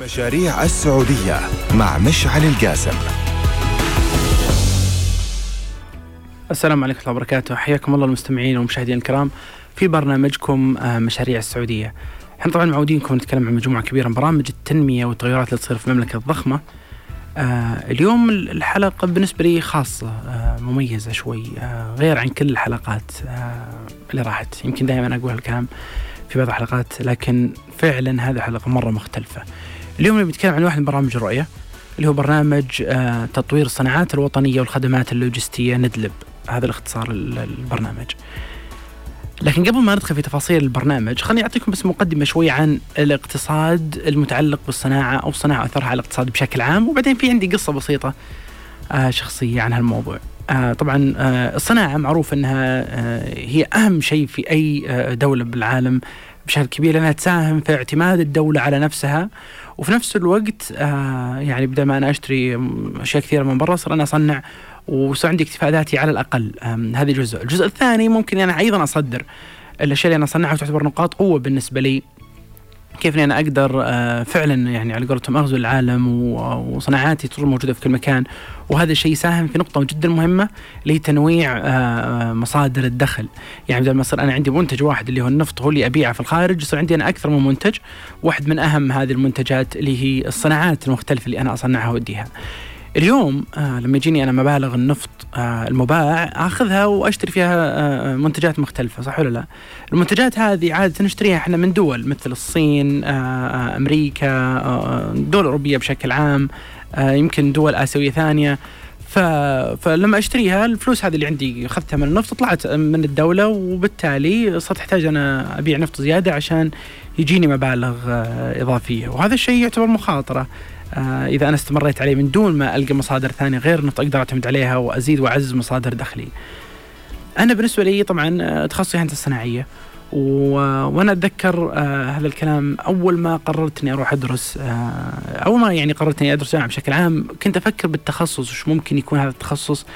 مشاريع السعودية مع مشعل القاسم. السلام عليكم ورحمة الله وبركاته. حياكم الله المستمعين والمشاهدين الكرام في برنامجكم آه، مشاريع السعودية. إحنا طبعا معودينكم نتكلم عن مجموعة كبيرة من برامج التنمية والتغيرات اللي تصير في المملكة الضخمة. آه اليوم الحلقة بالنسبة لي خاصة آه مميزة شوي غير عن كل الحلقات اللي راحت. يمكن دائما أقول هالكلام في بعض الحلقات لكن فعلا هذه الحلقة مرة مختلفة. اليوم بنتكلم عن واحد من برامج الرؤية اللي هو برنامج آه تطوير الصناعات الوطنية والخدمات اللوجستية ندلب. هذا الاختصار البرنامج. لكن قبل ما ندخل في تفاصيل البرنامج خليني أعطيكم بس مقدمة شوي عن الاقتصاد المتعلق بالصناعة أو الصناعه واثرها على الاقتصاد بشكل عام. وبعدين في عندي قصة بسيطة آه شخصية عن هالموضوع. آه طبعا الصناعة معروف إنها آه هي أهم شيء في أي آه دولة بالعالم بشكل كبير لأنها تساهم في اعتماد الدولة على نفسها. وفي نفس الوقت آه يعني بدل ما أنا أشتري أشياء كثيرة من برا صار أنا اصنع وصار عندي اكتفاء ذاتي على الأقل. هذه جزء، الجزء الثاني ممكن أنا أيضا أصدر الأشياء اللي أنا أصنعها وتعتبر نقاط قوة بالنسبة لي. كيف إني أنا أقدر آه فعلا يعني على قولتهم أغزو العالم وصناعاتي تظل موجودة في كل مكان. وهذا الشيء يساهم في نقطة جدا مهمة اللي هي تنويع آه مصادر الدخل. يعني بدل ما يصير أنا عندي منتج واحد اللي هو النفط هو اللي أبيعه في الخارج يصير عندي أنا أكثر من منتج. واحد من أهم هذه المنتجات اللي هي الصناعات المختلفة اللي أنا أصنعها وأديها. اليوم آه لما يجيني أنا مبالغ النفط آه المباع أخذها وأشتري فيها آه منتجات مختلفة صح ولا لا؟ المنتجات هذه عادة نشتريها إحنا من دول مثل الصين آه أمريكا آه دول أوروبية بشكل عام آه يمكن دول آسيوية ثانية. ف... فلما أشتريها الفلوس هذه اللي عندي أخذتها من النفط طلعت من الدولة وبالتالي صرت أحتاج أنا أبيع نفط زيادة عشان يجيني مبالغ آه إضافية. وهذا الشيء يعتبر مخاطرة. آه إذا أنا استمريت عليه من دون ما ألقى مصادر ثانية غير النفط أقدر أعتمد عليها وأزيد واعزز مصادر دخلي. أنا بالنسبة لي طبعا تخصصي هندسة صناعية و... وأنا أتذكر آه هذا الكلام أول ما قررت اني أروح أدرس آه أول ما يعني قررت اني أدرس جامعة بشكل عام كنت أفكر بالتخصص وش ممكن يكون هذا التخصص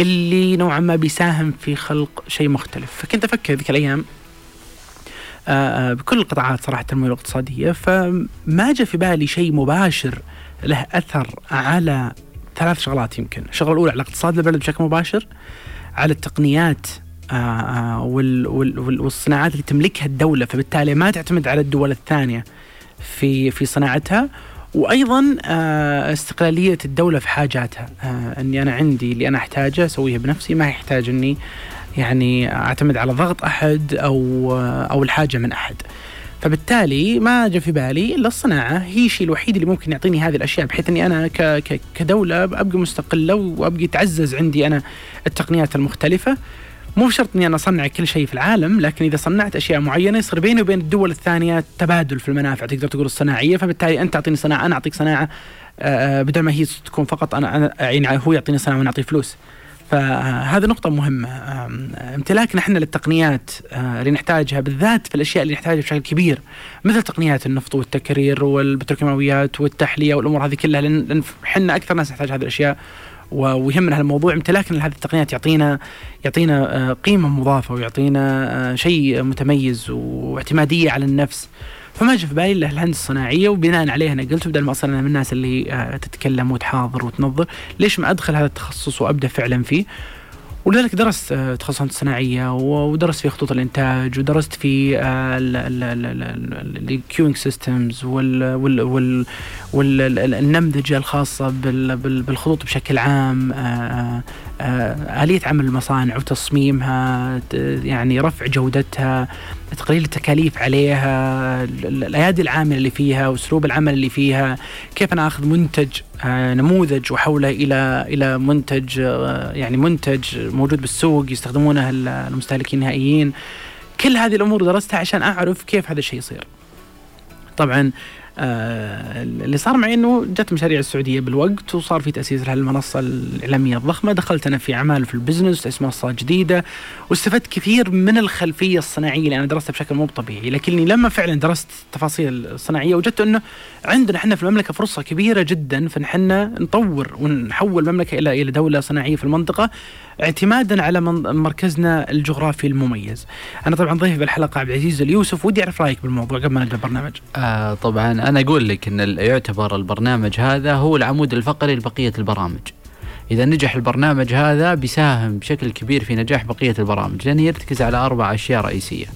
اللي نوعا ما بيساهم في خلق شيء مختلف فكنت أفكر ذيك الأيام آه بكل القطاعات صراحة التنميه الاقتصادية فما جاء في بالي شيء مباشر له أثر على ثلاث شغلات يمكن، الشغلة الأولى على اقتصاد البلد بشكل مباشر على التقنيات آه وال وال والصناعات اللي تملكها الدولة فبالتالي ما تعتمد على الدول الثانية في في صناعتها. وأيضا آه استقلالية الدولة في حاجاتها. آه أني أنا عندي اللي أنا أحتاجه اسويه بنفسي ما يحتاج إني يعني أعتمد على ضغط أحد أو أو الحاجة من أحد. فبالتالي ما جاء في بالي إلا الصناعة هي الشيء الوحيد اللي ممكن يعطيني هذه الأشياء بحيث إني أنا كدولة أبقى مستقلة وأبقى يتعزز عندي أنا التقنيات المختلفة مو بشرط إني أنا أصنع كل شيء في العالم لكن إذا صنعت أشياء معينة يصير بيني وبين الدول الثانية تبادل في المنافع تقدر تقول الصناعية فبالتالي أنت تعطيني صناعة أنا أعطيك صناعة بدل ما هي تكون فقط أنا يعني هو يعطيني صناعة وأنا أعطيه فلوس. فهذه نقطة مهمة. امتلاكنا إحنا للتقنيات اللي نحتاجها بالذات في الأشياء اللي نحتاجها بشكل كبير مثل تقنيات النفط والتكرير والبتروكيماويات والتحلية والأمور هذه كلها لأن إحنا أكثر ناس نحتاج هذه الأشياء. ويهمنا هالموضوع امتلاكنا لهذه التقنيات يعطينا يعطينا قيمة مضافة ويعطينا شيء متميز واعتمادية على النفس. فما جاء في بالي إلا الهندسة الصناعية وبناء عليها أنا قلت بدل ما اصير أنا من الناس اللي تتكلم وتحاضر وتنظر ليش ما أدخل هذا التخصص وأبدأ فعلا فيه؟ ولذلك درست تخصصات صناعية ودرست في خطوط الإنتاج ودرست في ال queueing systems والنمذجه الخاصة بالخطوط بشكل عام آلية عمل المصانع وتصميمها يعني رفع جودتها. تقليل التكاليف عليها الأيادي العاملة اللي فيها وأسلوب العمل اللي فيها كيف أنا اخذ منتج نموذج واحوله إلى إلى منتج يعني منتج موجود بالسوق يستخدمونه المستهلكين النهائيين. كل هذه الأمور درستها عشان أعرف كيف هذا الشيء يصير. طبعا آه اللي صار معي إنه جت مشاريع السعودية بالوقت وصار في تأسيس لها المنصه الإعلامية الضخمة. دخلت أنا في أعمال في البزنس تأسيس منصات جديدة واستفدت كثير من الخلفية الصناعية اللي أنا درستها بشكل مو طبيعي. لكني لما فعلا درست التفاصيل الصناعية وجدت إنه عندنا إحنا في المملكة فرصة كبيرة جدا في نطور ونحول المملكة إلى إلى دولة صناعية في المنطقة. اعتمادا على مركزنا الجغرافي المميز. أنا طبعا ضيف بالحلقة عبد العزيز اليوسف ودي أعرف رأيك بالموضوع قبل ما نبدأ البرنامج. آه طبعا أنا أقول لك إن يعتبر البرنامج هذا هو العمود الفقري لبقية البرامج. إذا نجح البرنامج هذا بيساهم بشكل كبير في نجاح بقية البرامج لأنه يرتكز على أربع أشياء رئيسية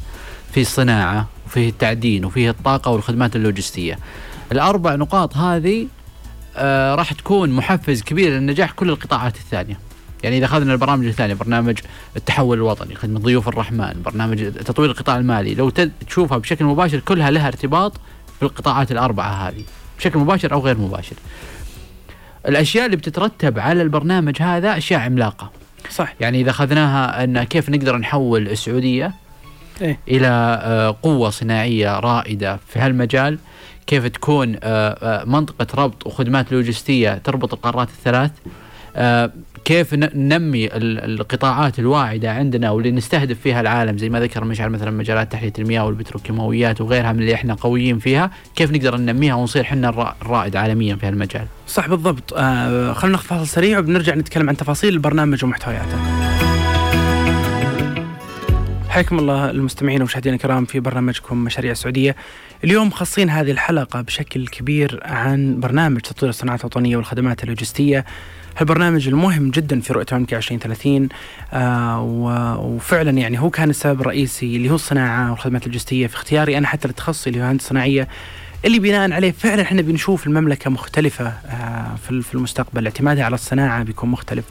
في الصناعة وفيه التعدين وفيه الطاقة والخدمات اللوجستية الأربع نقاط هذه آه راح تكون محفز كبير لنجاح كل القطاعات الثانية يعني إذا أخذنا البرامج الثانية برنامج التحول الوطني خدمة ضيوف الرحمن برنامج تطوير القطاع المالي لو تشوفها بشكل مباشر كلها لها ارتباط بالقطاعات الأربعة هذه بشكل مباشر أو غير مباشر. الأشياء اللي بتترتب على البرنامج هذا أشياء عملاقة. صح. يعني إذا أخذناها أن كيف نقدر نحول السعودية إيه؟ إلى آه، قوة صناعية رائدة في هالمجال كيف تكون آه، آه، منطقة ربط وخدمات لوجستية تربط القارات الثلاث كيف ننمي القطاعات الواعدة عندنا واللي نستهدف فيها العالم زي ما ذكر مشعل مثلا مجالات تحلية المياه والبتروكيماويات وغيرها من اللي إحنا قويين فيها كيف نقدر ننميها ونصير إحنا الرائد عالميا في هالمجال؟ صح بالضبط. آه خلينا ناخذ فاصل سريع وبنرجع نتكلم عن تفاصيل البرنامج ومحتوياته. حياكم الله المستمعين والمشاهدين الكرام في برنامجكم مشاريع السعودية. اليوم خاصين هذه الحلقة بشكل كبير عن برنامج تطوير الصناعات الوطنية والخدمات اللوجستية. هالبرنامج المهم جدا في رؤية أمريكا 2030 آه وفعلا يعني هو كان السبب الرئيسي اللي هو الصناعة والخدمات اللوجستية. في اختياري أنا حتى للتخصصي اللي هو هندسة صناعية اللي بناء عليه فعلا إحنا بنشوف المملكة مختلفة آه، في المستقبل. اعتمادها على الصناعة بيكون مختلف.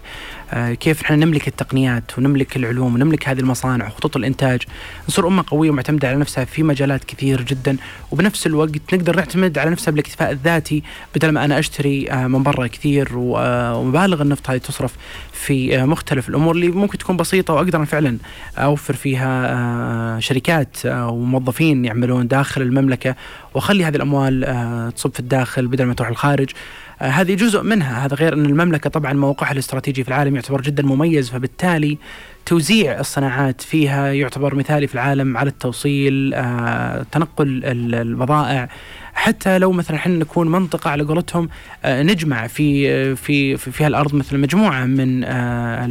كيف إحنا نملك التقنيات ونملك العلوم ونملك هذه المصانع وخطوط الإنتاج. نصير أمة قوية ومعتمدة على نفسها في مجالات كثير جدا. وبنفس الوقت نقدر نعتمد على نفسها بالاكتفاء الذاتي بدل ما أنا أشتري آه، من برا كثير ومبالغ النفط هذه تصرف في مختلف الأمور اللي ممكن تكون بسيطة وأقدر فعلا أوفر فيها شركات وموظفين يعملون داخل المملكة. وأخلي هذه الأموال آه، تصب في الداخل بدل ما تروح الخارج. آه، هذه جزء منها. هذا غير أن المملكة طبعا موقعها الاستراتيجي في العالم يعتبر جدا مميز فبالتالي توزيع الصناعات فيها يعتبر مثالي في العالم على التوصيل آه، تنقل البضائع حتى لو مثلا إحنا نكون منطقة على قولتهم آه، نجمع في في في, في الأرض مثلا مجموعة من آه،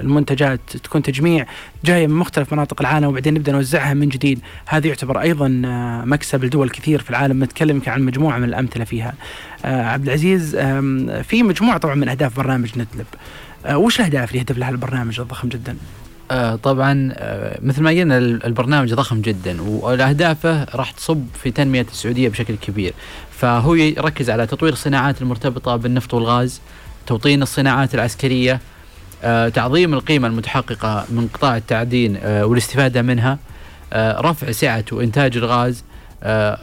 المنتجات تكون تجميع جاية من مختلف مناطق العالم وبعدين نبدأ نوزعها من جديد. هذا يعتبر أيضا مكسب لدول كثير في العالم. نتكلم عن مجموعة من الأمثلة فيها. عبد العزيز في مجموعة طبعا من أهداف برنامج ندلب آه، وش الاهداف اللي يهدف لها البرنامج الضخم جدا؟ آه طبعا آه مثل ما قلنا البرنامج ضخم جدا وأهدافه راح تصب في تنمية السعودية بشكل كبير. فهو يركز على تطوير الصناعات المرتبطة بالنفط والغاز توطين الصناعات العسكرية آه تعظيم القيمة المتحققة من قطاع التعدين والاستفادة منها رفع سعة وإنتاج الغاز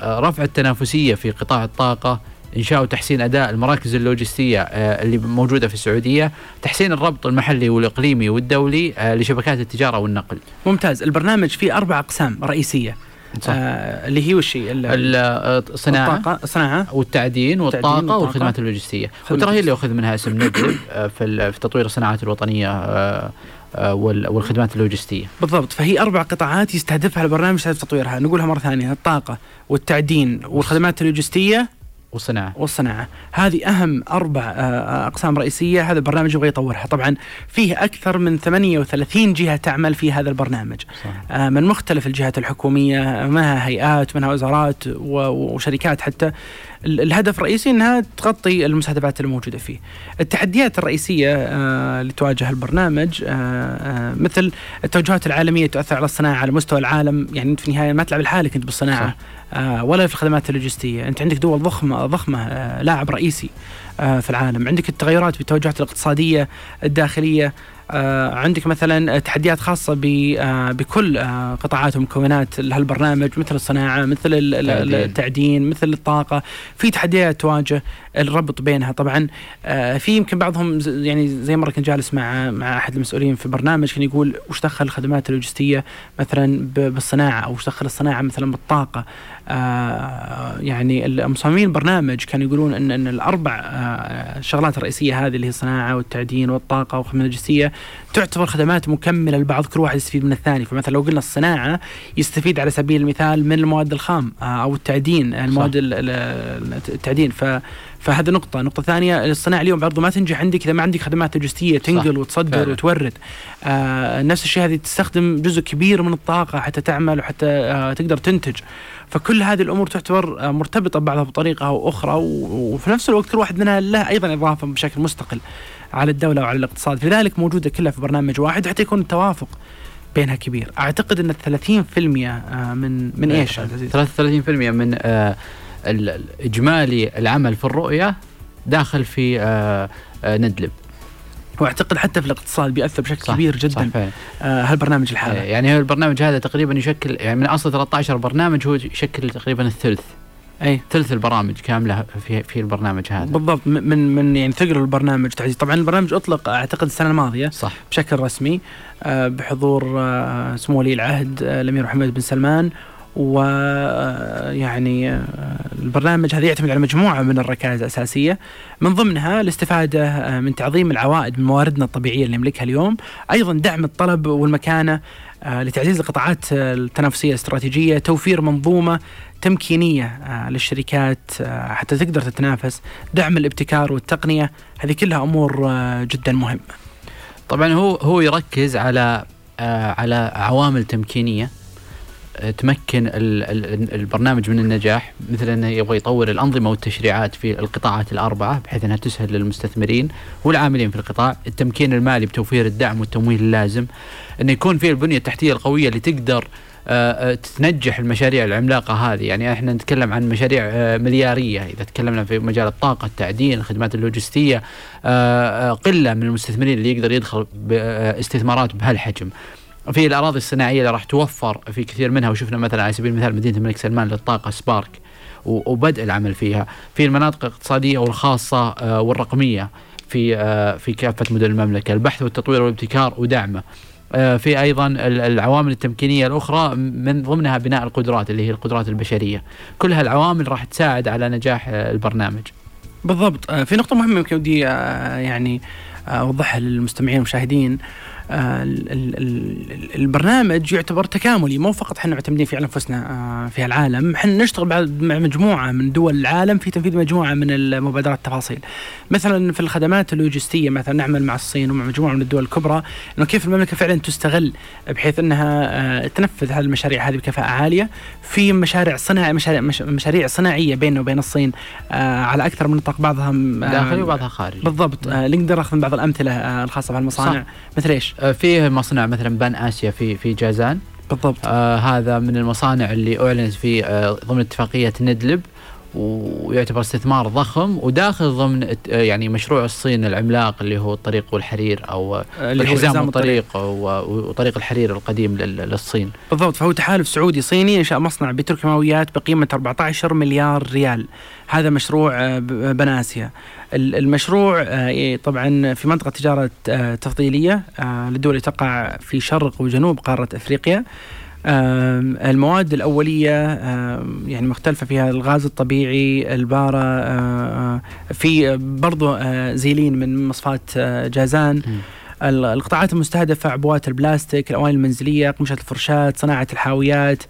رفع التنافسية في قطاع الطاقة إنشاء وتحسين أداء المراكز اللوجستية آه، اللي موجودة في السعودية، تحسين الربط المحلي والإقليمي والدولي آه، لشبكات التجارة والنقل. ممتاز، البرنامج فيه أربع أقسام رئيسية. صح. آه اللي هي وش؟ الصناعه الطاقه الصناعه والتعدين والطاقة والخدمات اللوجستية وترى هي اللي اخذ منها اسم آه في في تطوير الصناعات الوطنية آه والخدمات اللوجستية. بالضبط فهي أربع قطاعات يستهدفها البرنامج تطويرها، نقولها مرة ثانية الطاقة والتعدين والخدمات اللوجستية والصناعة والصناعة هذه أهم أربع آه، آه، أقسام رئيسية. هذا البرنامج يبغى يطورها. طبعا فيه أكثر من 38 جهة تعمل في هذا البرنامج. صحيح. آه، من مختلف الجهات الحكومية منها هيئات منها وزارات وشركات حتى. الهدف الرئيسي إنها تغطي المستهدفات الموجوده فيه. التحديات الرئيسية اللي تواجه البرنامج مثل التوجهات العالمية تؤثر على الصناعة على مستوى العالم، يعني أنت في النهاية ما تلعب لحالك أنت بالصناعة صح. آه، ولا في الخدمات اللوجستية، أنت عندك دول ضخمة ضخمة آه، لاعب رئيسي آه، في العالم، عندك التغيرات في التوجهات الاقتصادية الداخلية آه، عندك مثلا تحديات خاصة آه، بكل آه، قطاعات ومكونات هالبرنامج مثل الصناعة مثل التعدين مثل الطاقة. في تحديات تواجه الربط بينها. طبعا في يمكن بعضهم يعني زي مرة كنت جالس مع مع أحد المسؤولين في برنامج كان يقول وش دخل الخدمات اللوجستية مثلا بالصناعة أو وش دخل الصناعة مثلا بالطاقة. يعني المصممين البرنامج كانوا يقولون ان إن الأربع شغلات الرئيسية هذه اللي هي الصناعة والتعدين والطاقة والخدمات اللوجستيه تعتبر خدمات مكملة لبعض كل واحد يستفيد من الثاني. فمثلا لو قلنا الصناعة يستفيد على سبيل المثال من المواد الخام آه، أو التعدين المواد التعدين. ف فهذا نقطة، نقطة ثانية الصناعة اليوم برضو ما تنجح عندك إذا ما عندك خدمات لوجستية تنقل وتصدر فعلا. وتورد. آه نفس الشيء هذه تستخدم جزء كبير من الطاقة حتى تعمل وحتى آه تقدر تنتج. فكل هذه الأمور تعتبر آه، مرتبطة ببعضها بطريقة أو أخرى و- وفي نفس الوقت كل واحد منها له أيضا إضافة بشكل مستقل على الدولة وعلى الاقتصاد، لذلك موجودة كلها في برنامج واحد حتى يكون التوافق بينها كبير، أعتقد إن 30% آه، من من إيش عبد العزيز؟ 33% من آه، إجمالي العمل في الرؤية داخل في آه، آه، ندلب. وأعتقد حتى في الاقتصاد بيأثر بشكل صح، كبير صح جدا فعلا. آه هالبرنامج الحالي. يعني هو البرنامج هذا تقريبا يشكل يعني من أصل 13 برنامج هو يشكل تقريبا الثلث. أي. ثلث البرامج كاملة في في البرنامج هذا. بالضبط من من يعني ثقل البرنامج تعزيز طبعا البرنامج أطلق أعتقد السنة الماضية صح. بشكل رسمي بحضور سمو ولي العهد الأمير محمد بن سلمان ويعني البرنامج هذا يعتمد على مجموعة من الركائز الأساسية. من ضمنها الاستفادة آه، من تعظيم العوائد من مواردنا الطبيعية اللي نملكها اليوم، أيضا دعم الطلب والمكانة آه، لتعزيز القطاعات آه، التنافسية الاستراتيجية، توفير منظومة تمكينية آه، للشركات آه، حتى تقدر تتنافس، دعم الابتكار والتقنية، هذه كلها أمور آه، جدا مهمة. طبعا هو هو يركز على آه على عوامل تمكينية. آه، تمكن ال- ال- البرنامج من النجاح مثل أنه يبغى يطور الأنظمة والتشريعات في القطاعات الأربعة بحيث أنها تسهل للمستثمرين والعاملين في القطاع، التمكين المالي بتوفير الدعم والتمويل اللازم، انه يكون في البنية التحتية القوية اللي تقدر آه، آه، تنجح المشاريع العملاقة هذه، يعني إحنا نتكلم عن مشاريع آه، مليارية. إذا تكلمنا في مجال الطاقة، التعدين، الخدمات اللوجستية، قلة من المستثمرين اللي يقدر يدخل باستثمارات بهالحجم. في الأراضي الصناعية اللي راح توفر في كثير منها وشفنا مثلا على سبيل المثال مدينة الملك سلمان للطاقة سبارك وبدء العمل فيها. في المناطق الاقتصادية والخاصة آه، والرقمية في آه، في كافة مدن المملكة. البحث والتطوير والابتكار ودعمه. آه، في أيضا ال- العوامل التمكينية الأخرى من ضمنها بناء القدرات اللي هي القدرات البشرية. كل هالعوامل راح تساعد على نجاح البرنامج. بالضبط. في نقطة مهمة يمكن ودي يعني أوضحها للمستمعين والمشاهدين. ال- ال- ال- البرنامج يعتبر تكاملي مو فقط إحنا معتمدين على أنفسنا آه، في العالم. إحنا نشتغل بعد مع مجموعة من دول العالم في تنفيذ مجموعة من المبادرات التفاصيل. مثلا في الخدمات اللوجستية مثلا نعمل مع الصين ومع مجموعة من الدول الكبرى إنه كيف المملكة فعلا تستغل بحيث إنها آه، تنفذ هذه المشاريع هذه بكفاءة عالية. في مشاريع صناعية مشاريع مش- مشاريع صناعية بيننا وبين الصين آه، على أكثر من نطاق بعضها آه، داخلي وبعضها خارجي. بالضبط. آه، نقدر ناخذ بعض الأمثلة آه، الخاصة بهالمصانع. مثل إيش؟ آه، فيه مصنع مثلا بان آسيا في في جازان. بالضبط. آه هذا من المصانع اللي أعلنت في آه ضمن اتفاقية ندلب ويعتبر استثمار ضخم وداخل ضمن آه، يعني مشروع الصين العملاق اللي هو الطريق والحرير أو آه، الحزام حزام والطريق وطريق الحرير القديم لل- للصين. بالضبط. فهو تحالف سعودي صيني انشا مصنع بتركيماويات بقيمة 14 مليار ريال. هذا مشروع بناسيا المشروع آه، إيه، طبعا في منطقة تجارة آه، تفضيلية آه، للدول اللي تقع في شرق وجنوب قارة إفريقيا. آم، المواد الأولية يعني مختلفة فيها الغاز الطبيعي البارة في برضو زيلين من مصفاة آه، جازان. القطاعات المستهدفة عبوات البلاستيك الأواني المنزلية قمشة الفرشاة صناعة الحاويات.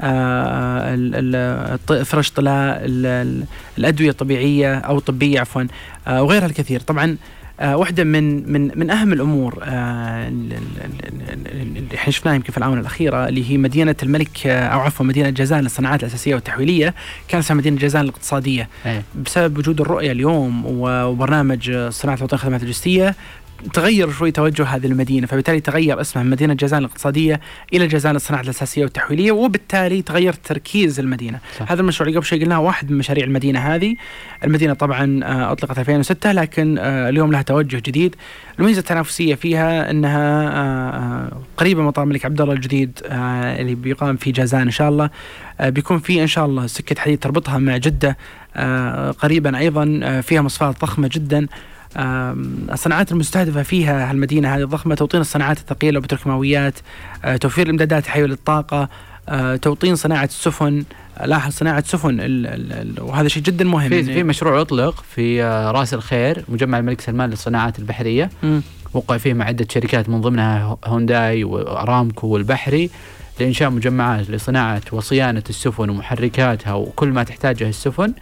آه، فرش طلاء ال- ال- الأدوية الطبيعية أو الطبية عفوا آه، وغيرها الكثير. طبعا آه، واحدة من من من أهم الأمور ال- ال- ال- ال- اللي إحنا شفناها يمكن في الآونة الأخيرة اللي هي مدينة الملك أو عفوا مدينة جازان للصناعات الأساسية والتحويلية. كانت اسمها مدينة جازان الاقتصادية. إيه. بسبب وجود الرؤية اليوم وبرنامج صناعة الوطن الخدمات اللوجستية تغير شوي توجه هذه المدينة فبالتالي تغير اسمها من مدينة جازان الاقتصادية إلى جازان للصناعة الأساسية والتحويلية وبالتالي تغير تركيز المدينة. صح. هذا المشروع اللي قبل شوي قلناه واحد من مشاريع المدينة هذه. المدينة طبعا آه، أطلقت 2006 لكن آه، اليوم لها توجه جديد. الميزة التنافسية فيها أنها آه، قريبة من مطار الملك عبد الله الجديد اللي بيقام في جازان إن شاء الله. بيكون في إن شاء الله سكة حديد تربطها مع جدة آه، قريبا أيضا آه، فيها مصفات ضخمة جدا. الصناعات المستهدفة فيها هالمدينة هذه الضخمة توطين الصناعات الثقيلة وبتروكيماويات آه، توفير الإمدادات الحيوية للطاقة آه، توطين صناعة السفن آه، لاحظ صناعة سفن ال ال ال وهذا شيء جدا مهم. في في مشروع أطلق في رأس الخير مجمع الملك سلمان للصناعات البحرية. مم. وقع فيه مع عدة شركات من ضمنها هونداي وارامكو والبحري لإنشاء مجمعات لصناعة وصيانة السفن ومحركاتها وكل ما تحتاجه السفن.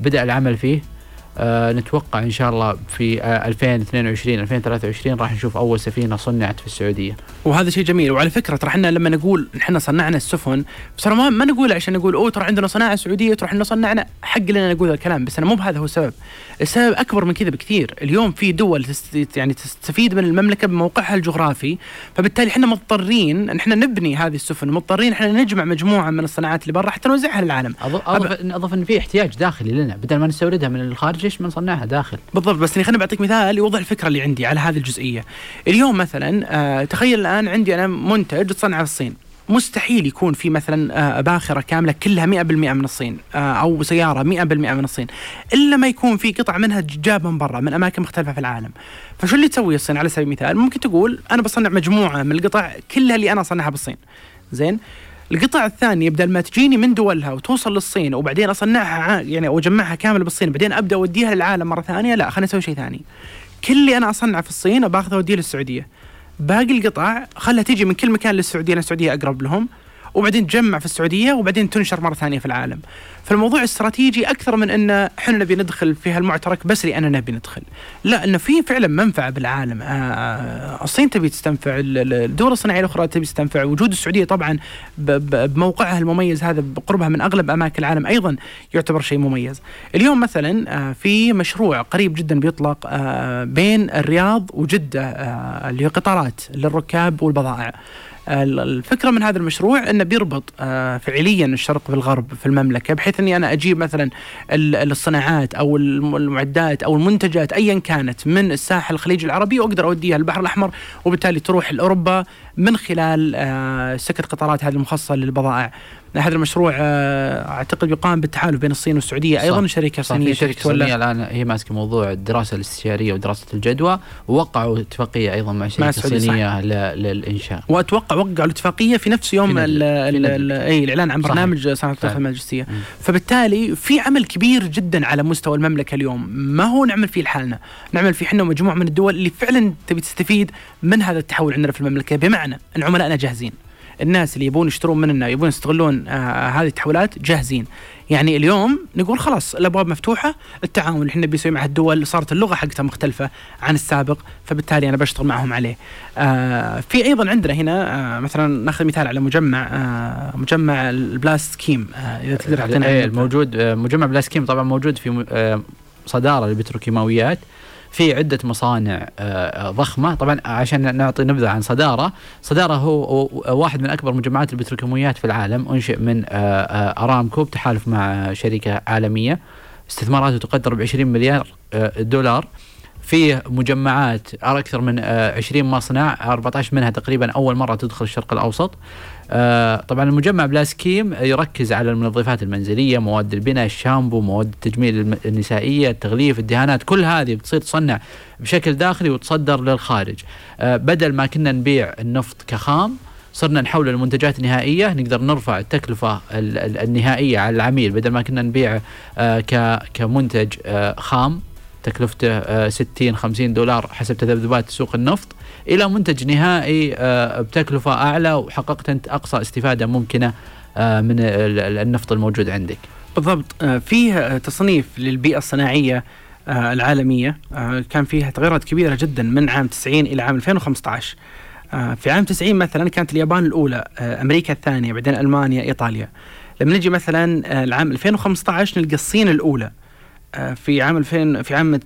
بدأ العمل فيه. آه نتوقع إن شاء الله في آه 2022 2023 راح نشوف أول سفينة صنعت في السعودية. وهذا شيء جميل وعلى فكرة ترى إحنا لما نقول إحنا صنعنا السفن بس ترى ما, ما نقول عشان نقول أوه ترى عندنا صناعة سعودية ترى إحنا صنعنا حق لنا نقول الكلام بس أنا مو بهذا هو السبب. السبب أكبر من كذا بكثير، اليوم في دول تست يعني تستفيد من المملكة بموقعها الجغرافي فبالتالي إحنا مضطرين إن إحنا نبني هذه السفن، مضطرين إحنا نجمع مجموعة من الصناعات اللي برا حتى نوزعها للعالم. أضف اضف, أضف إن في احتياج داخلي لنا بدل ما نستوردها من الخارج ليش ما نصنعها داخل؟ بالضبط بس خليني بعطيك مثال يوضح الفكرة اللي عندي على هذه الجزئية. اليوم مثلا آه تخيل الآن عندي أنا منتج تصنع في الصين. مستحيل يكون في مثلا آه باخره كاملة كلها 100% من الصين آه أو سيارة 100% من الصين إلا ما يكون في قطع منها جاب من برا من أماكن مختلفة في العالم فشو اللي تسوي الصين على سبيل المثال ممكن تقول أنا بصنع مجموعة من القطع كلها اللي أنا أصنعها بالصين زين القطع الثانية بدل ما تجيني من دولها وتوصل للصين وبعدين أصنعها يعني أو أجمعها كامل بالصين بعدين أبدأ أوديها للعالم مرة ثانية لا خلينا نسوي شيء ثاني. كل اللي أنا أصنعه في الصين باخذه أوديه للسعودية. باقي القطع خلها تيجي من كل مكان للسعودية لأن السعودية أقرب لهم. وبعدين تجمع في السعودية وبعدين تنشر مرة ثانية في العالم. فالموضوع استراتيجي أكثر من أن إحنا نبي ندخل في هالمعترك بس لأننا نبي ندخل. لا إنه في فعلا منفعة بالعالم، آه الصين تبي تستنفع، الدول الصناعية الأخرى تبي تستنفع، وجود السعودية طبعا بموقعها المميز هذا بقربها من أغلب أماكن العالم أيضا يعتبر شيء مميز. اليوم مثلا آه في مشروع قريب جدا بيطلق آه بين الرياض وجدة آه اللي قطارات للركاب والبضائع. الفكرة من هذا المشروع إنه بيربط آه، فعليا الشرق بالغرب في المملكة بحيث إني أنا أجيب مثلا الصناعات أو المعدات أو المنتجات ايا كانت من الساحل الخليج العربي وأقدر أوديها البحر الأحمر وبالتالي تروح لأوروبا من خلال آه، سكة قطارات هذه المخصصة للبضائع. هذا المشروع آه، أعتقد يقام بالتحالف بين الصين والسعودية. أيضا شركة صينية شركة صينية الآن هي ماسكة موضوع الدراسة الاستشارية ودراسة الجدوى ووقعوا اتفاقية أيضا مع شركة صينية للإنشاء. وأتوقع وقعوا الاتفاقية في نفس يوم في اي الإعلان عن برنامج صناعة الطاقه المجلسية. فبالتالي في عمل كبير جدا على مستوى المملكة اليوم. ما هو نعمل فيه لحالنا؟ نعمل فيه إحنا ومجموعة من الدول اللي فعلا تبي تستفيد من هذا التحول عندنا في المملكة. بمعنى أن عملائنا جاهزين. الناس اللي يبون يشترون مننا يبون يستغلون آه هذه التحولات جاهزين. يعني اليوم نقول خلاص الأبواب مفتوحة التعاون اللي إحنا بنسوي مع الدول صارت اللغة حقتها مختلفة عن السابق فبالتالي أنا بشتغل معهم عليه. آه في أيضا عندنا هنا آه مثلا نأخذ مثال على مجمع آه مجمع البلاست كيم آه إذا تقدر تعطينا إيه، الموجود آه مجمع بلاست كيم طبعا موجود في آه صدارة البتروكيماويات في عدة مصانع آه، ضخمة. طبعا عشان نعطي نبذة عن صدارة صدارة هو واحد من أكبر مجمعات البتروكيماويات في العالم أنشئ من آه، آه، أرامكو بتحالف مع شركة عالمية. استثماراته تقدر ب 20 مليار دولار. فيه مجمعات أكثر من 20 مصنع 14 منها تقريبا أول مرة تدخل الشرق الأوسط. آه، طبعا المجمع بلاسكيم يركز على المنظفات المنزلية مواد البناء الشامبو مواد التجميل النسائية التغليف الدهانات كل هذه بتصير تصنع بشكل داخلي وتصدر للخارج. آه، بدل ما كنا نبيع النفط كخام صرنا نحول المنتجات نهائية نقدر نرفع التكلفة النهائية على العميل. بدل ما كنا نبيع آه، كمنتج خام تكلفته 60 50 دولار حسب تذبذبات سوق النفط إلى منتج نهائي آه، بتكلفة أعلى وحققت أنت أقصى استفادة ممكنة آه، من النفط الموجود عندك. بالضبط آه، فيه تصنيف للبيئة الصناعية العالمية كان فيها تغيرات كبيرة جدا من عام 90 إلى عام 2015. في عام 90 مثلا كانت اليابان الأولى، أمريكا الثانية، بعدين ألمانيا، إيطاليا. لما نجي مثلا العام 2015 نلقى الصين الأولى. في عام 2000 في عام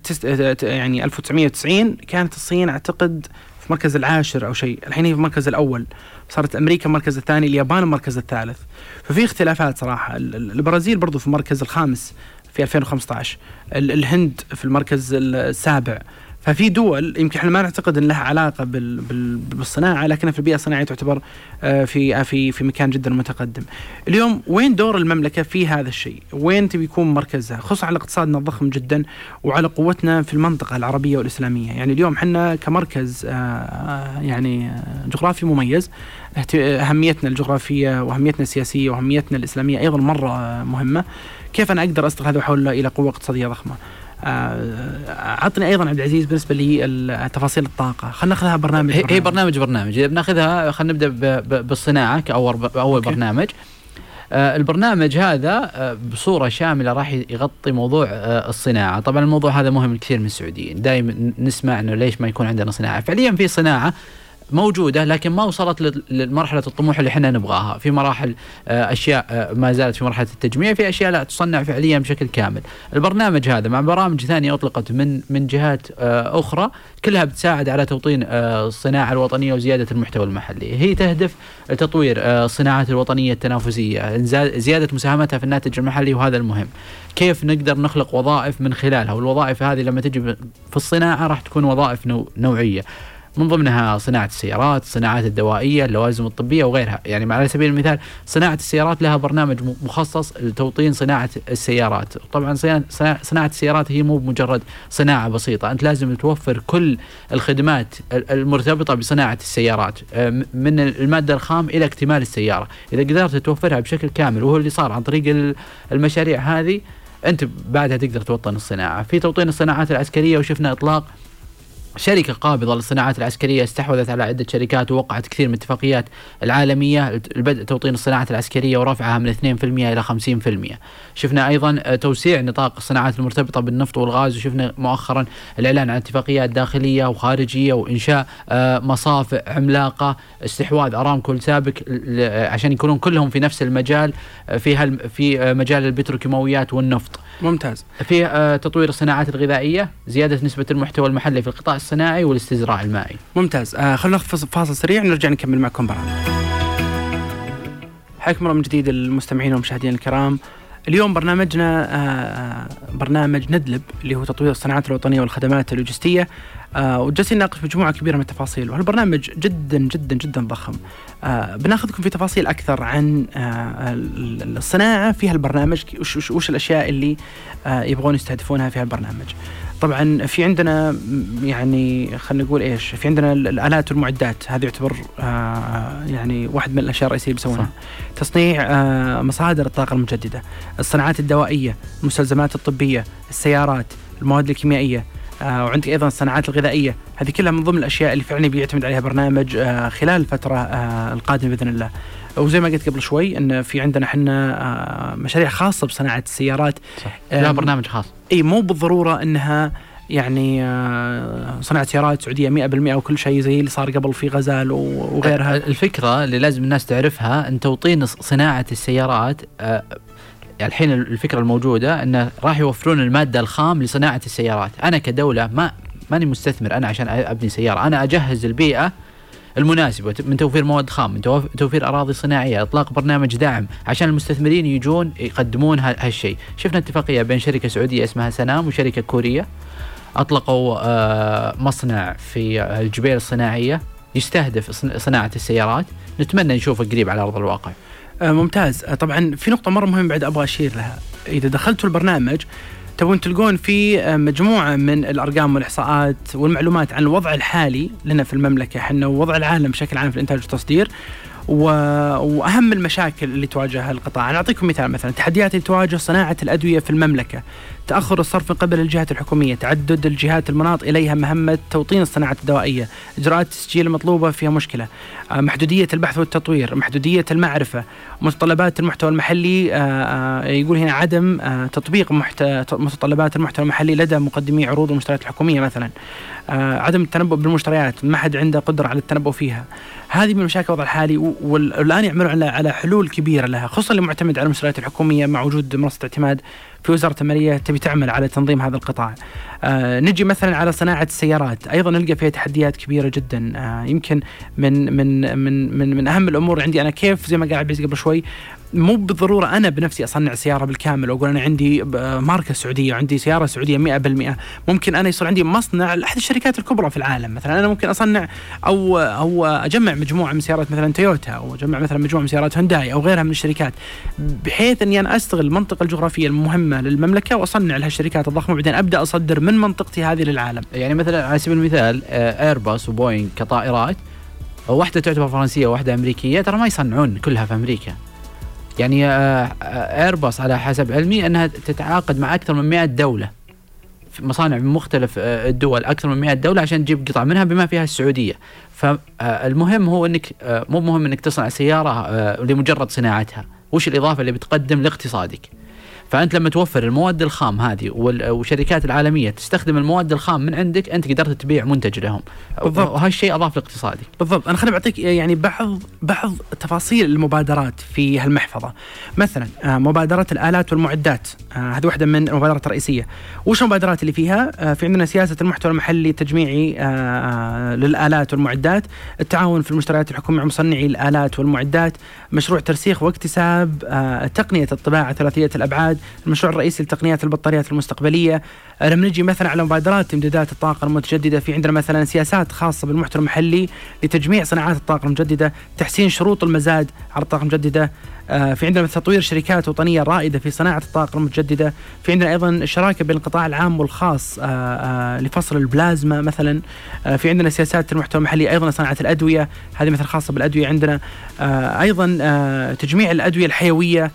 يعني 1990 كانت الصين أعتقد في المركز العاشر أو شيء. الحين هي في المركز الأول. صارت أمريكا المركز الثاني اليابان المركز الثالث. ففي اختلافات صراحة. البرازيل برضو في المركز الخامس في 2015 الهند في المركز السابع. ففي دول يمكن إحنا ما نعتقد إن لها علاقة بال بال بالصناعة لكنها في البيئه الصناعيه تعتبر آه، في آه، في في مكان جدا متقدم. اليوم وين دور المملكة في هذا الشيء؟ وين تبي يكون مركزها؟ خصوصا على اقتصادنا الضخم جدا وعلى قوتنا في المنطقة العربية والإسلامية، يعني اليوم إحنا كمركز آه، يعني جغرافي مميز أهميتنا الجغرافية وأهميتنا السياسية وأهميتنا الإسلامية أيضا مرة مهمة. كيف أنا أقدر استغل هذا واحولها إلى قوة اقتصادية ضخمة؟ عطني أيضا عبد العزيز بالنسبة لي تفاصيل الطاقة. خلينا ناخذها برنامج, برنامج هي برنامج. برنامج إذا بناخذها خلينا نبدأ بالصناعة كأول أول. برنامج. آه، البرنامج هذا آه، بصورة شاملة راح يغطي موضوع آه، الصناعة. طبعا الموضوع هذا مهم لكثير من السعوديين. دائما نسمع أنه ليش ما يكون عندنا صناعة. فعليا في صناعة موجودة لكن ما وصلت لمرحلة الطموح اللي إحنا نبغاها. في مراحل آه، أشياء آه، ما زالت في مرحلة التجميع في أشياء لا تصنع فعليا بشكل كامل. البرنامج هذا مع برامج ثانية أطلقت من من جهات آه، أخرى كلها بتساعد على توطين الصناعة الوطنية وزيادة المحتوى المحلي. هي تهدف لتطوير الصناعات الوطنية التنافسية زيادة مساهمتها في الناتج المحلي وهذا المهم. كيف نقدر نخلق وظائف من خلالها؟ والوظائف هذه لما تجي في الصناعة راح تكون وظائف نوعية. من ضمنها صناعة السيارات، الصناعات الدوائية، اللوازم الطبية وغيرها، يعني على سبيل المثال صناعة السيارات لها برنامج مخصص لتوطين صناعة السيارات، طبعا صناعه السيارات هي مو مجرد صناعة بسيطة، أنت لازم توفر كل الخدمات المرتبطة بصناعة السيارات آه، من المادة الخام إلى اكتمال السيارة، إذا قدرت توفرها بشكل كامل وهو اللي صار عن طريق المشاريع هذه أنت بعدها تقدر توطن الصناعة، في توطين الصناعات العسكرية وشفنا إطلاق شركة قابضة للصناعات العسكرية استحوذت على عدة شركات ووقعت كثير من الاتفاقيات العالمية. البدء توطين الصناعات العسكرية ورفعها من 2% إلى 50% شفنا أيضا توسيع نطاق الصناعات المرتبطة بالنفط والغاز وشفنا مؤخرا الإعلان عن اتفاقيات داخلية وخارجية وإنشاء آه، مصافئ عملاقة استحواذ أرامكو السابق عشان يكونون كلهم في نفس المجال آه، في في آه، مجال البتروكيماويات والنفط. ممتاز. في تطوير الصناعات الغذائية زيادة نسبة المحتوى المحلي في القطاع الصناعي والاستزراع المائي. ممتاز. آه خلينا ناخذ فاصل سريع نرجع نكمل معكم برامج حياكم الله من جديد المستمعين والمشاهدين الكرام. اليوم برنامجنا آه برنامج ندلب اللي هو تطوير الصناعات الوطنية والخدمات اللوجستية. آه وجالسين نناقش مجموعة كبيرة من التفاصيل. وهالبرنامج جدا جدا جدا ضخم. آه بناخذكم في تفاصيل أكثر عن آه الصناعة في هالبرنامج وش, وش الأشياء اللي آه يبغون يستهدفونها في هالبرنامج. طبعا في عندنا يعني خلينا نقول إيش في عندنا الآلات والمعدات هذه يعتبر آه يعني واحد من الأشياء الرئيسية اللي بيسوونها تصنيع آه مصادر الطاقة المجددة الصناعات الدوائية المستلزمات الطبية السيارات المواد الكيميائية آه وعندك أيضا الصناعات الغذائية. هذه كلها من ضمن الأشياء اللي فعلا بيعتمد عليها برنامج آه خلال الفترة آه القادمة بإذن الله. وزي ما قلت قبل شوي إن في عندنا إحنا آه، مشاريع خاصة بصناعة السيارات. صح. لا برنامج خاص. إي مو بالضرورة إنها يعني آه، صناعة سيارات سعودية 100% وكل شيء زي اللي صار قبل في غزال وغيرها. الفكرة اللي لازم الناس تعرفها إن توطين صناعة السيارات آه، الحين الفكرة الموجودة انه راح يوفرون المادة الخام لصناعة السيارات. أنا كدولة ما ماني مستثمر أنا عشان أبني سيارة. أنا أجهز البيئة المناسبة من توفير مواد خام من توفير أراضي صناعية إطلاق برنامج دعم عشان المستثمرين يجون يقدمون هالشيء. شفنا اتفاقية بين شركة سعودية اسمها سنام وشركة كورية. أطلقوا آه، مصنع في الجبيل الصناعية يستهدف صناعة السيارات. نتمنى نشوفه قريب على أرض الواقع. آه، ممتاز. آه، طبعا في نقطة مرة مهمة بعد أبغى أشير لها. إذا دخلتوا البرنامج تبون تلقون في آه، مجموعة من الأرقام والإحصاءات والمعلومات عن الوضع الحالي لنا في المملكة. إحنا ووضع العالم بشكل عام في الإنتاج والتصدير و... وأهم المشاكل اللي تواجهها القطاع، أنا أعطيكم مثال مثلا التحديات اللي تواجه صناعة الأدوية في المملكة، تأخر الصرف من قبل الجهات الحكومية، تعدد الجهات المناط إليها مهمة توطين الصناعة الدوائية، إجراءات التسجيل المطلوبة فيها مشكلة، آه، محدودية البحث والتطوير، محدودية المعرفة، متطلبات المحتوى المحلي آه، آه، يقول هنا عدم تطبيق متطلبات المحتوى المحلي لدى مقدمي عروض المشتريات الحكومية مثلا. عدم التنبؤ بالمشتريات، ما حد عنده قدرة على التنبؤ فيها. هذه من مشاكل الوضع الحالي والآن يعملون على حلول كبيرة لها خصوصا اللي معتمد على المشتريات الحكومية مع وجود منصة اعتماد في وزارة المالية تبي تعمل على تنظيم هذا القطاع. آه نجي مثلا على صناعة السيارات، أيضا نلقى فيها تحديات كبيرة جدا آه يمكن من من من من, من أهم الأمور عندي أنا كيف زي ما قال عبيز قبل شوي مو بالضرورة أنا بنفسي أصنع سيارة بالكامل وأقول أنا عندي ماركة سعودية وعندي سيارة سعودية 100% ممكن أنا يصير عندي مصنع لأحد الشركات الكبرى في العالم مثلا أنا ممكن أصنع أو أو أجمع مجموعة من سيارات مثلا تويوتا أو أجمع مثلا مجموعة من سيارات هونداي أو غيرها من الشركات بحيث إني أنا أستغل المنطقة الجغرافية المهمة للمملكة وأصنع لها الشركات الضخمة وبعدين أبدأ أصدر من منطقتي هذه للعالم. يعني مثلا على سبيل المثال ايرباص وبوينغ كطائرات واحدة تعتبر فرنسية وواحدة أمريكية ترى ما يصنعون كلها في أمريكا. يعني ايرباص على حسب علمي إنها تتعاقد مع أكثر من 100 دولة في مصانع من مختلف آه، الدول أكثر من 100 دولة عشان تجيب قطع منها بما فيها السعودية. فالمهم هو إنك آه، مو مهم إنك تصنع سيارة آه، لمجرد صناعتها. وش الإضافة اللي بتقدم لاقتصادك؟ فأنت لما توفر المواد الخام هذه والشركات العالمية تستخدم المواد الخام من عندك أنت قدرت تبيع منتج لهم بالضبط. وهالشيء أضاف لاقتصادك بالضبط. أنا خليني بعطيك يعني بعض بعض تفاصيل المبادرات في هالمحفظة. مثلا آه، مبادره الآلات والمعدات. آه، هذه واحدة من المبادرات الرئيسية. وش المبادرات اللي فيها؟ آه، في عندنا سياسة المحتوى المحلي التجميعي للآلات والمعدات. التعاون في المشتريات الحكومية مع مصنعي الآلات والمعدات. مشروع ترسيخ واكتساب تقنية الطباعة ثلاثية الأبعاد. المشروع الرئيسي لتقنيات البطاريات المستقبلية. لما نجي مثلا على مبادرات امدادات الطاقة المتجددة في عندنا مثلا سياسات خاصة بالمحتوى المحلي لتجميع صناعات الطاقة المجدده تحسين شروط المزاد على الطاقة المجدده آه، في عندنا تطوير شركات وطنية رائدة في صناعة الطاقة المتجددة. في عندنا أيضا الشراكة بين القطاع العام والخاص آه، آه، لفصل البلازما مثلا. في عندنا سياسات المحتوى المحلي أيضا صناعة الأدوية هذه مثلا خاصة بالأدوية عندنا. أيضا تجميع الأدوية الحيوية آه،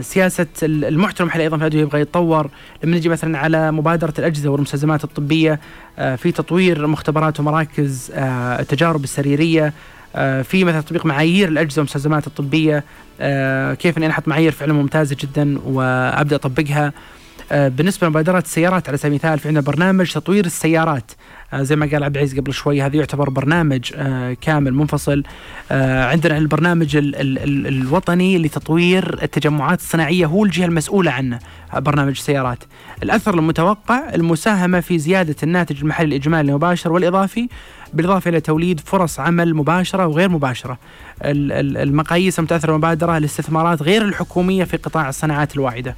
سياسة المحتوى المحلي أيضا في الأدوية يبغى يتطور. لما نجي مثلا على مبادرة الأجهزة والمستلزمات الطبية آه، في تطوير مختبرات ومراكز آه، التجارب السريرية في مثلا تطبيق معايير الأجهزة والمستلزمات الطبية. كيف إني أحط معايير فعلا ممتازة جدا وأبدأ أطبقها. بالنسبة لمبادرات السيارات على سبيل المثال في عندنا برنامج تطوير السيارات آه، زي ما قال عبد العزيز قبل شوي هذا يعتبر برنامج آه، كامل منفصل آه، عندنا البرنامج ال ال ال الوطني لتطوير التجمعات الصناعية هو الجهة المسؤولة عنه برنامج السيارات الأثر المتوقع المساهمة في زيادة الناتج المحلي الإجمالي المباشر والإضافي بالإضافة إلى توليد فرص عمل مباشرة وغير مباشرة. المقاييس المتأثرة بالمبادرة الاستثمارات غير الحكومية في قطاع الصناعات الواعدة.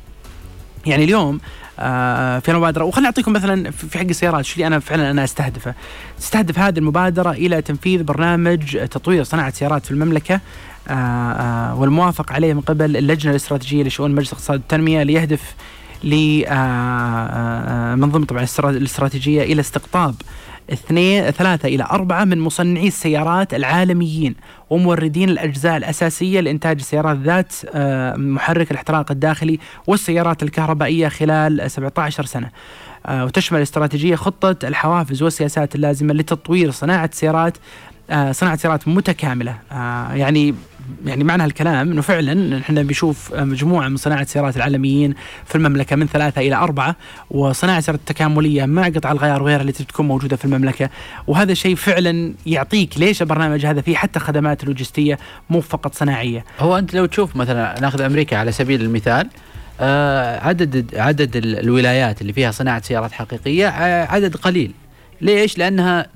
يعني اليوم آه، في المبادرة وخليني أعطيكم مثلا في حق السيارات شو اللي أنا فعلا أنا أستهدفه. تستهدف هذه المبادرة إلى تنفيذ برنامج تطوير صناعة سيارات في المملكة آه، آه، والموافق عليه من قبل اللجنة الاستراتيجية لشؤون مجلس الاقتصاد والتنمية ليهدف لمنظومه طبعا الاستراتيجية إلى استقطاب اثنين ثلاثة إلى أربعة من مصنعي السيارات العالميين وموردين الأجزاء الأساسية لإنتاج السيارات ذات آه، محرك الاحتراق الداخلي والسيارات الكهربائية خلال 17 سنة. آه، وتشمل الاستراتيجية خطة الحوافز والسياسات اللازمة لتطوير صناعة سيارات آه، صناعة سيارات متكاملة. يعني يعني معنى هالكلام إنه فعلا إحنا بنشوف مجموعة من صناعة السيارات العالميين في المملكة من ثلاثة إلى أربعة وصناعة سيارات تكامليه مع قطع الغيار وغيرها اللي تكون موجودة في المملكة وهذا شيء فعلا يعطيك ليش البرنامج هذا فيه حتى خدمات لوجستية مو فقط صناعية. هو أنت لو تشوف مثلا ناخذ أمريكا على سبيل المثال آه عدد عدد الولايات اللي فيها صناعة سيارات حقيقية آه عدد قليل ليش؟ لأنها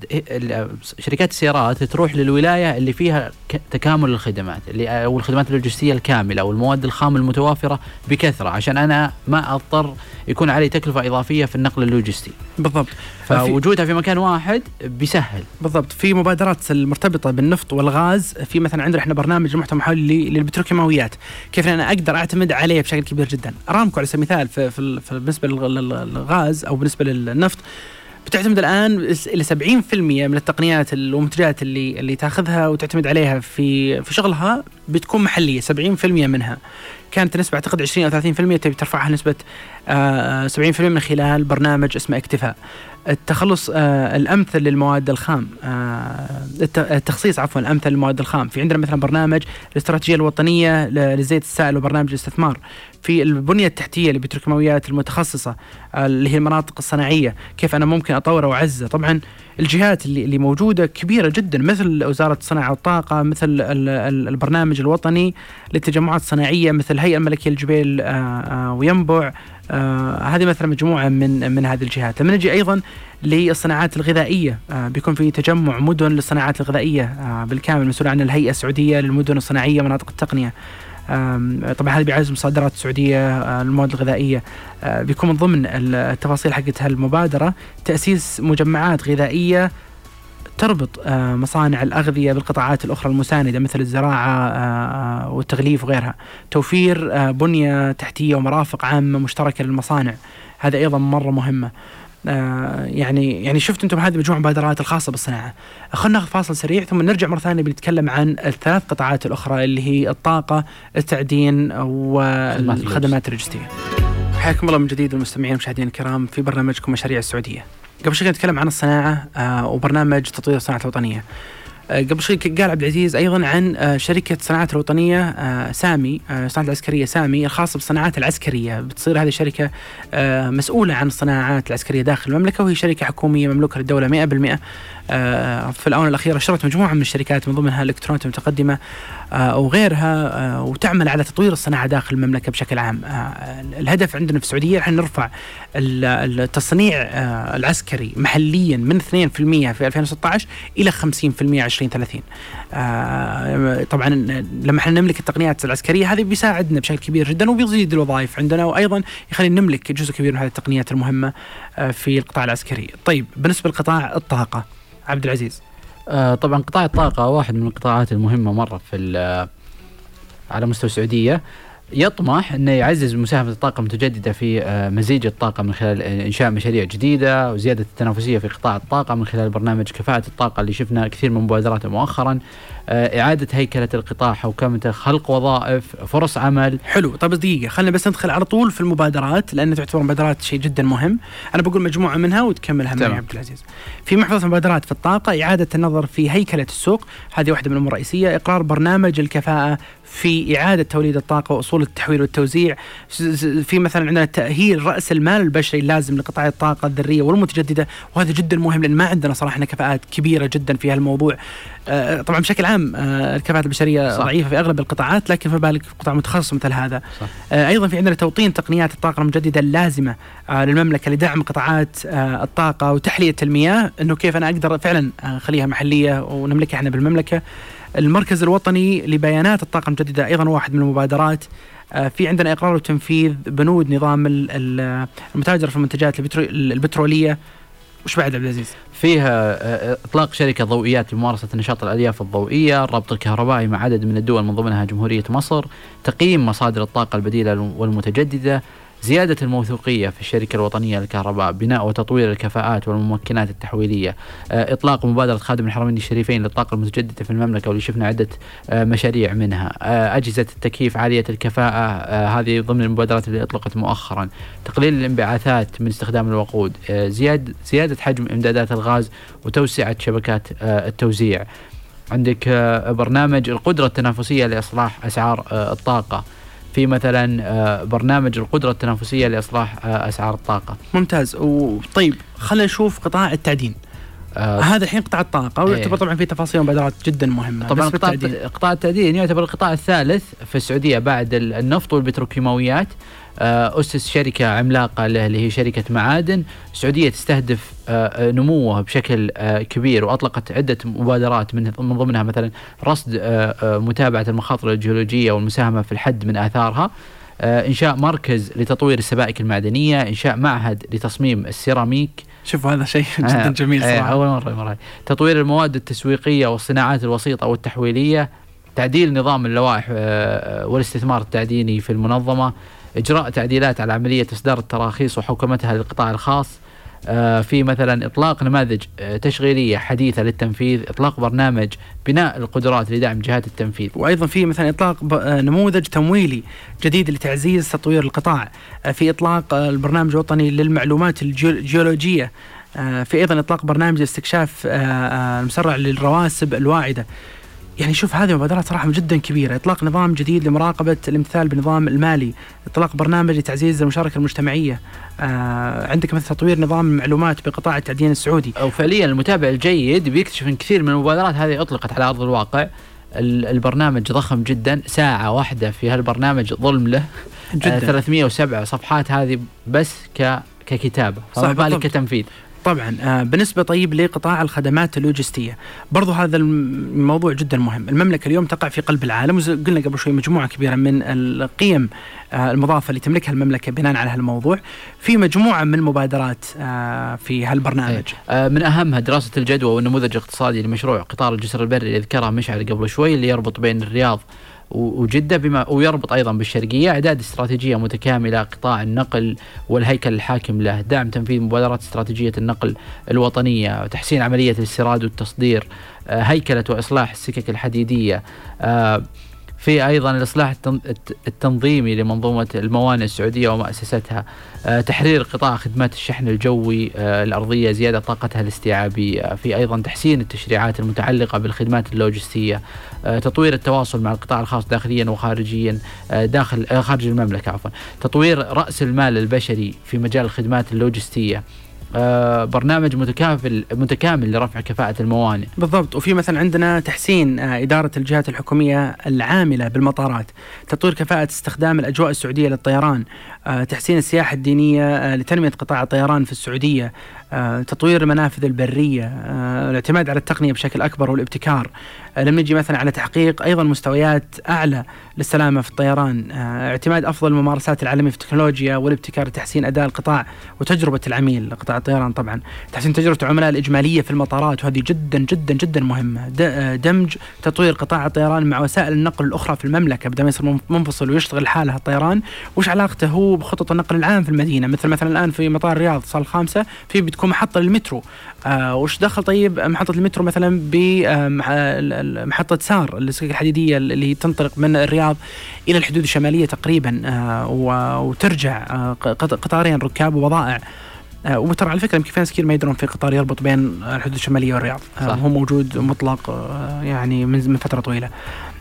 شركات السيارات تروح للولاية اللي فيها تكامل الخدمات اللي أو الخدمات اللوجستية الكاملة أو المواد الخام المتوافرة بكثرة عشان أنا ما أضطر يكون علي تكلفة إضافية في النقل اللوجستي. بالضبط. فوجودها في مكان واحد بيسهل. بالضبط، في مبادرات المرتبطه بالنفط والغاز، في مثلا عندنا إحنا برنامج المحتوى المحلي للبتروكيماويات، كيف أنا أقدر أعتمد عليه بشكل كبير جدا. أرامكو على سبيل المثال في بالنسبة للغاز أو بالنسبة للنفط بتعتمد الآن إلى 70% من التقنيات والمنتجات اللي اللي تاخذها وتعتمد عليها في في شغلها بتكون محلية 70% منها كانت نسبة أعتقد 20 أو 30% تبي ترفعها نسبة 70% آه، من خلال برنامج اسمه اكتفاء. التخلص آه، الأمثل للمواد الخام آه، التخصيص عفوا الأمثل للمواد الخام. في عندنا مثلا برنامج الاستراتيجية الوطنية للزيت السائل وبرنامج الاستثمار. في البنية التحتية للبتروكيماويات المتخصصة اللي هي المناطق الصناعية كيف أنا ممكن اطورها واعززها طبعا الجهات اللي اللي موجودة كبيرة جدا مثل وزارة الصناعة والطاقة مثل البرنامج الوطني للتجمعات الصناعية مثل الهيئه الملكية للجبيل وينبع. آه هذه مثلا مجموعة من من هذه الجهات، لما نجي أيضا للصناعات الغذائية آه بيكون في تجمع مدن للصناعات الغذائية آه بالكامل مسؤول عن الهيئة السعودية للمدن الصناعية مناطق التقنية. طبعا هذا بيعزز مصادرات السعودية آه، المواد الغذائية آه، بيكون من ضمن التفاصيل حقت هالمبادره تأسيس مجمعات غذائية تربط آه، مصانع الأغذية بالقطاعات الأخرى المساندة مثل الزراعة آه، آه، والتغليف وغيرها توفير بنية تحتية ومرافق عامة مشتركة للمصانع هذا أيضا مرة مهمة يعني يعني شفت أنتم هذه مجموعه المبادرات الخاصة بالصناعة. خلينا ناخذ فاصل سريع ثم نرجع مرة ثانية بنتكلم عن الثلاث قطاعات الأخرى اللي هي الطاقة، التعدين والخدمات اللوجستيه. حياكم الله من جديد المستمعين والمشاهدين الكرام في برنامجكم مشاريع السعودية. قبل شوي نتكلم عن الصناعة آه وبرنامج تطوير الصناعة الوطنية. آه، قبل شوي قال عبد العزيز أيضا عن آه، شركة صناعات الوطنية سامي صناعة العسكرية سامي الخاصة بالصناعات العسكرية. بتصير هذه الشركة مسؤولة عن الصناعات العسكرية داخل المملكة وهي شركة حكومية مملوكة للدولة 100% في الآونة الأخيرة اشترت مجموعة من الشركات من ضمنها الكترونات المتقدمه وغيرها وتعمل على تطوير الصناعة داخل المملكة بشكل عام الهدف عندنا في السعودية إحنا نرفع التصنيع العسكري محليا من 2% في 2016 إلى 50% 2030 آه طبعا لما إحنا نملك التقنيات العسكرية هذه بيساعدنا بشكل كبير جدا وبيزيد الوظائف عندنا وأيضا يخلينا نملك جزء كبير من هذه التقنيات المهمة آه في القطاع العسكري. طيب بالنسبة لقطاع الطاقة عبد العزيز. آه طبعا قطاع الطاقة واحد من القطاعات المهمة مرة في على مستوى السعودية يطمح إنه يعزز مساهمة الطاقة المتجددة في آه، مزيج الطاقة من خلال إنشاء مشاريع جديدة وزيادة التنافسية في قطاع الطاقة من خلال برنامج كفاءة الطاقة اللي شفنا كثير من مبادراته مؤخرا آه، إعادة هيكلة القطاع حوكمته خلق وظائف فرص عمل. حلو. طب دقيقة خلينا بس ندخل على طول في المبادرات لأن تعتبر مبادرات شيء جدا مهم. أنا بقول مجموعة منها وتكملها معي عبد العزيز. في محفظة مبادرات في الطاقة إعادة النظر في هيكلة السوق. هذه واحدة من الأمور الرئيسية. إقرار برنامج الكفاءة في إعادة توليد الطاقة وأصول التحويل والتوزيع. في مثلا عندنا تأهيل رأس المال البشري اللازم لقطاع الطاقة الذرية والمتجددة وهذا جدا مهم لأن ما عندنا صراحة كفاءات كبيرة جدا في هالموضوع. آه، طبعا بشكل عام آه، الكفاءات البشرية صح. ضعيفة في أغلب القطاعات لكن في بالك قطاع متخصص مثل هذا صح. آه، أيضا في عندنا توطين تقنيات الطاقة المجددة اللازمة للمملكة لدعم قطاعات الطاقة وتحلية المياه إنه كيف أنا أقدر فعلا أخليها محلية ونملكها إحنا بالمملكة المركز الوطني لبيانات الطاقة المجددة أيضا واحد من المبادرات في عندنا إقرار وتنفيذ بنود نظام المتاجره في المنتجات البترولية وش بعد عبد العزيز؟ فيها آه، آه، إطلاق شركة ضوئيات لممارسة نشاط الألياف الضوئية، الربط الكهربائي مع عدد من الدول من ضمنها جمهورية مصر، تقييم مصادر الطاقة البديلة والمتجددة، زيادة الموثوقية في الشركة الوطنية للكهرباء بناء وتطوير الكفاءات والممكنات التحويلية. آه، إطلاق مبادرة خادم الحرمين الشريفين للطاقة المتجددة في المملكة واللي شفنا عدة آه، مشاريع منها. آه، أجهزة التكييف عالية الكفاءة هذه ضمن المبادرات اللي أطلقت مؤخرا. تقليل الانبعاثات من استخدام الوقود زيادة, زيادة حجم إمدادات الغاز وتوسعة شبكات التوزيع. عندك برنامج القدرة التنافسية لإصلاح أسعار الطاقة. في مثلا آه، برنامج القدرة التنافسية لإصلاح آه، أسعار الطاقة. ممتاز وطيب خلينا نشوف قطاع التعدين. آه هذا الحين قطاع الطاقة ويعتبر إيه طبعا في تفاصيل ومبادرات جدا مهمة طبعا قطاع التعدين. قطاع التعدين يعتبر القطاع الثالث في السعودية بعد النفط والبتروكيماويات أسس شركة عملاقة له اللي هي شركة معادن. السعودية تستهدف آه، آه، نموه بشكل كبير وأطلقت عدة مبادرات من من ضمنها مثلا رصد متابعة المخاطر الجيولوجية والمساهمة في الحد من آثارها إنشاء مركز لتطوير السبائك المعدنية إنشاء معهد لتصميم السيراميك. شوف هذا شيء جدا جميل صراحة. أول مرة مرة. تطوير المواد التسويقية والصناعات الوسيطة والتحويلية تعديل نظام اللوائح والاستثمار التعديني في المنظمة إجراء تعديلات على عملية إصدار التراخيص وحوكمتها للقطاع الخاص آه، في مثلا إطلاق نماذج آه، تشغيلية حديثة للتنفيذ، إطلاق برنامج بناء القدرات لدعم جهات التنفيذ. وأيضا في مثلا إطلاق آه، نموذج تمويلي جديد لتعزيز تطوير القطاع، في إطلاق البرنامج الوطني للمعلومات الجيولوجية في أيضا إطلاق برنامج استكشاف المسرع للرواسب الواعدة يعني شوف هذه مبادرات صراحة جدا كبيرة، إطلاق نظام جديد لمراقبة الامتثال بالنظام المالي، إطلاق برنامج لتعزيز المشاركة المجتمعية، آه عندك مثل تطوير نظام المعلومات بقطاع التعدين السعودي. أو فعليا المتابع الجيد بيكتشف إن كثير من المبادرات هذه أطلقت على أرض الواقع. البرنامج ضخم جدا ساعة واحدة في هالبرنامج ظلم له جدا. آه 307 صفحات هذه بس ك ككتابة فما بالك كتنفيذ طبعا آه بالنسبة طيب لقطاع الخدمات اللوجستية. برضو هذا الموضوع جدا مهم. المملكة اليوم تقع في قلب العالم وقلنا قبل شوي مجموعة كبيرة من القيم آه المضافة اللي تملكها المملكة بناء على هالموضوع. في مجموعة من المبادرات آه في هالبرنامج. آه من أهمها دراسة الجدوى والنموذج الاقتصادي لمشروع قطار الجسر البري اللي ذكرها مشعل قبل شوي اللي يربط بين الرياض وجدة بما ويربط أيضا بالشرقية. إعداد استراتيجية متكاملة قطاع النقل والهيكل الحاكم له. دعم تنفيذ مبادرات استراتيجية النقل الوطنية تحسين عملية الاستيراد والتصدير آه، هيكلة وإصلاح السكك الحديدية آه، في أيضا الإصلاح التنظيمي لمنظومة الموانئ السعودية ومؤسستها آه، تحرير قطاع خدمات الشحن الجوي آه، الأرضية زيادة طاقتها الاستيعابية في أيضا تحسين التشريعات المتعلقة بالخدمات اللوجستية آه، تطوير التواصل مع القطاع الخاص داخليا وخارجيا داخل خارج المملكة عفوا تطوير رأس المال البشري في مجال الخدمات اللوجستية. برنامج متكافل متكامل لرفع كفاءة الموانئ. بالضبط. وفي مثلا عندنا تحسين آه، إدارة الجهات الحكومية العاملة بالمطارات تطوير كفاءة استخدام الأجواء السعودية للطيران آه، تحسين السياحة الدينية لتنمية قطاع الطيران في السعودية تطوير المنافذ البرية الاعتماد على التقنية بشكل أكبر والابتكار. لما نجي مثلا على تحقيق أيضا مستويات أعلى للسلامة في الطيران. اعتماد أفضل الممارسات العالمية في التكنولوجيا والابتكار لتحسين أداء القطاع وتجربة العميل قطاع الطيران طبعا. تحسين تجربة العملاء الإجمالية في المطارات وهذه جدا جدا جدا مهمة. دمج تطوير قطاع الطيران مع وسائل النقل الأخرى في المملكة بدل ما يصير منفصل ويشتغل لحاله الطيران. وش علاقته هو بخطط النقل العام في المدينة؟ مثل مثلا الآن في مطار الرياض صار الخامسة في بتكون محطة للمترو. آه وش دخل طيب محطة المترو مثلا بمحطة سار السكك الحديدية اللي تنطلق من الرياض إلى الحدود الشمالية تقريبا آه وترجع آه قطارين ركاب وبضائع آه وترى على فكرة يمكن في ناس كثير ما يدرون في قطار يربط بين الحدود الشمالية والرياض. آه هو موجود مطلق آه يعني من فترة طويلة. آه, آه،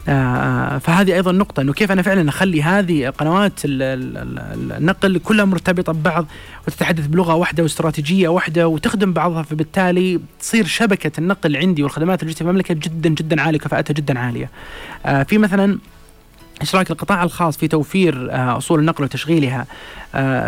فهذه أيضا نقطة إنه كيف أنا فعلا أخلي هذه قنوات النقل كلها مرتبطة ببعض وتتحدث بلغة واحدة واستراتيجية واحدة وتخدم بعضها فبالتالي تصير شبكة النقل عندي والخدمات اللي في المملكة جدا جدا عالية كفاءتها جدا عالية. آه في مثلا إشراك القطاع الخاص في توفير آه، أصول النقل وتشغيلها آه،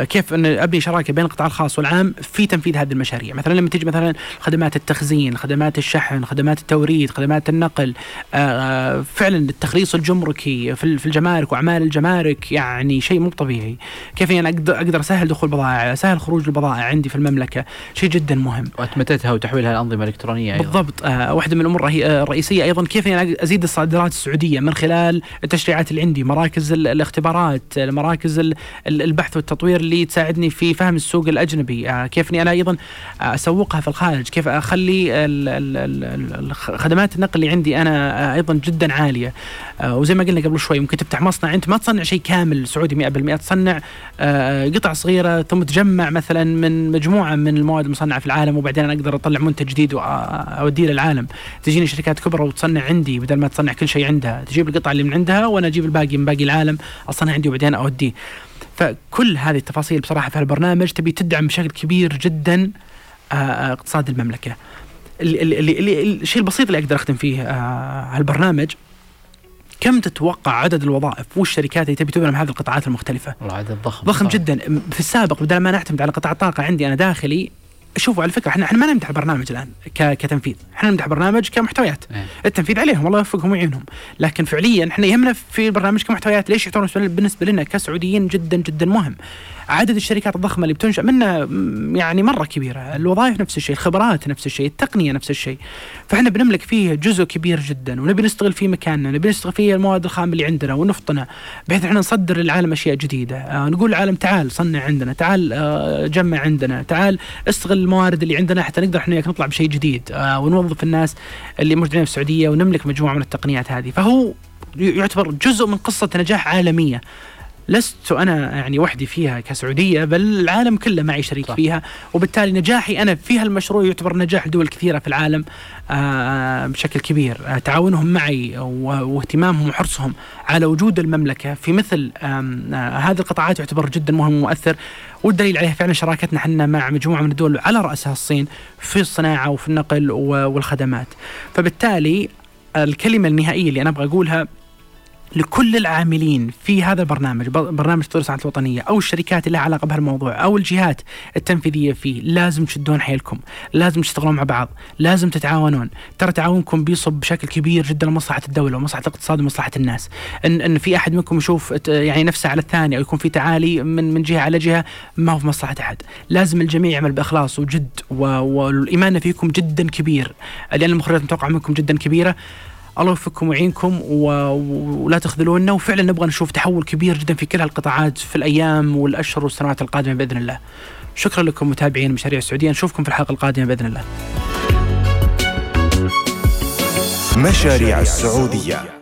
كيف إن أبني شراكة بين القطاع الخاص والعام في تنفيذ هذه المشاريع. مثلا لما تيجي مثلا خدمات التخزين خدمات الشحن خدمات التوريد خدمات النقل آه، فعلا التخليص الجمركي في الجمارك وأعمال الجمارك يعني شيء مو طبيعي. كيف يعني أقدر أقدر أسهل دخول بضائع أسهل خروج البضائع عندي في المملكة؟ شيء جدا مهم. وأتمتتها وتحويلها لأنظمة إلكترونية أيضا. بالضبط. واحدة من الأمور الرئيسية أيضا كيف يعني أزيد الصادرات السعودية من خلال التشريعات اللي عندي مراكز الاختبارات مراكز البحث والتطوير اللي تساعدني في فهم السوق الأجنبي. آه، كيف أني أنا أيضا أسوقها في الخارج؟ كيف أخلي خدمات النقل اللي عندي أنا آه، أيضا جدا عالية. آه، وزي ما قلنا قبل شوي ممكن تفتح مصنع. أنت ما تصنع شيء كامل سعودي 100% تصنع قطع صغيرة ثم تجمع مثلا من مجموعة من المواد المصنعة في العالم وبعدين أنا أقدر أطلع منتج جديد واوديه للعالم. تجيني شركات كبرى وتصنع عندي بدل ما تصنع كل شيء عندها. تجيب القطع اللي من عندها وأنا أجيب الباقي من باقي العالم أصلا عندي وبعدين أوديه. فكل هذه التفاصيل بصراحة في هالبرنامج تبي تدعم بشكل كبير جدا آه، آه، اقتصاد المملكة. الشيء البسيط اللي أقدر أختم فيه آه، هالبرنامج كم تتوقع عدد الوظائف والشركات اللي تبي تبنى هذه القطاعات المختلفة؟ عدد ضخم. ضخم جدا. في السابق بدل ما نعتمد على قطاع الطاقة عندي أنا داخلي شوفوا على فكرة إحنا إحنا ما نمدح البرنامج الآن كتنفيذ، إحنا نمدح البرنامج كمحتويات. إيه. التنفيذ عليهم الله يوفقهم ويعينهم، لكن فعليا إحنا يهمنا في البرنامج كمحتويات ليش يعتبر بالنسبة لنا كسعوديين جدا جدا مهم. عدد الشركات الضخمة اللي بتنشأ منها يعني مرة كبيرة، الوظائف نفس الشيء، الخبرات نفس الشيء، التقنية نفس الشيء. فإحنا بنملك فيه جزء كبير جدا ونبي نستغل فيه مكاننا، نبي نستغل فيه المواد الخام اللي عندنا ونفطنا بحيث إحنا نصدر للعالم أشياء جديدة، آه نقول للعالم تعال صنع عندنا، تعال آه جمع عندنا، تعال استغل الموارد اللي عندنا حتى نقدر إحنا نطلع بشيء جديد. آه ونوظف الناس اللي موجودين في السعودية ونملك مجموعة من التقنيات هذه، فهو يعتبر جزء من قصة نجاح عالمية. لست أنا يعني وحدي فيها كسعودية بل العالم كله معي شريك صح. فيها. وبالتالي نجاحي أنا في هالمشروع يعتبر نجاح دول كثيرة في العالم آه بشكل كبير. آه تعاونهم معي واهتمامهم وحرصهم على وجود المملكة في مثل آه هذه القطاعات يعتبر جدا مهم ومؤثر. والدليل عليه فعلا شراكتنا إحنا مع مجموعة من الدول على رأسها الصين في الصناعة وفي النقل والخدمات. فبالتالي الكلمة النهائية اللي أنا أبغى أقولها لكل العاملين في هذا البرنامج برنامج تطوير الصناعات الوطنية أو الشركات اللي لها علاقة بهالموضوع أو الجهات التنفيذية فيه لازم تشدون حيلكم لازم تشتغلون مع بعض لازم تتعاونون. ترى تعاونكم بيصب بشكل كبير جدا لمصلحة الدولة ومصلحة الاقتصاد ومصلحة الناس. إن إن في أحد منكم يشوف يعني نفسه على الثاني أو يكون في تعالي من من جهة على جهة ما هو في مصلحة أحد. لازم الجميع يعمل بإخلاص وجد والإيمان فيكم جدا كبير. لأن المخرجات المتوقعة منكم جدا كبيرة. الله يوفقكم ويعينكم ولا تخذلونا وفعلا نبغى نشوف تحول كبير جدا في كل هالقطاعات في الأيام والأشهر والسنوات القادمة بإذن الله. شكرا لكم متابعين مشاريع السعودية نشوفكم في الحلقة القادمة بإذن الله. مشاريع السعودية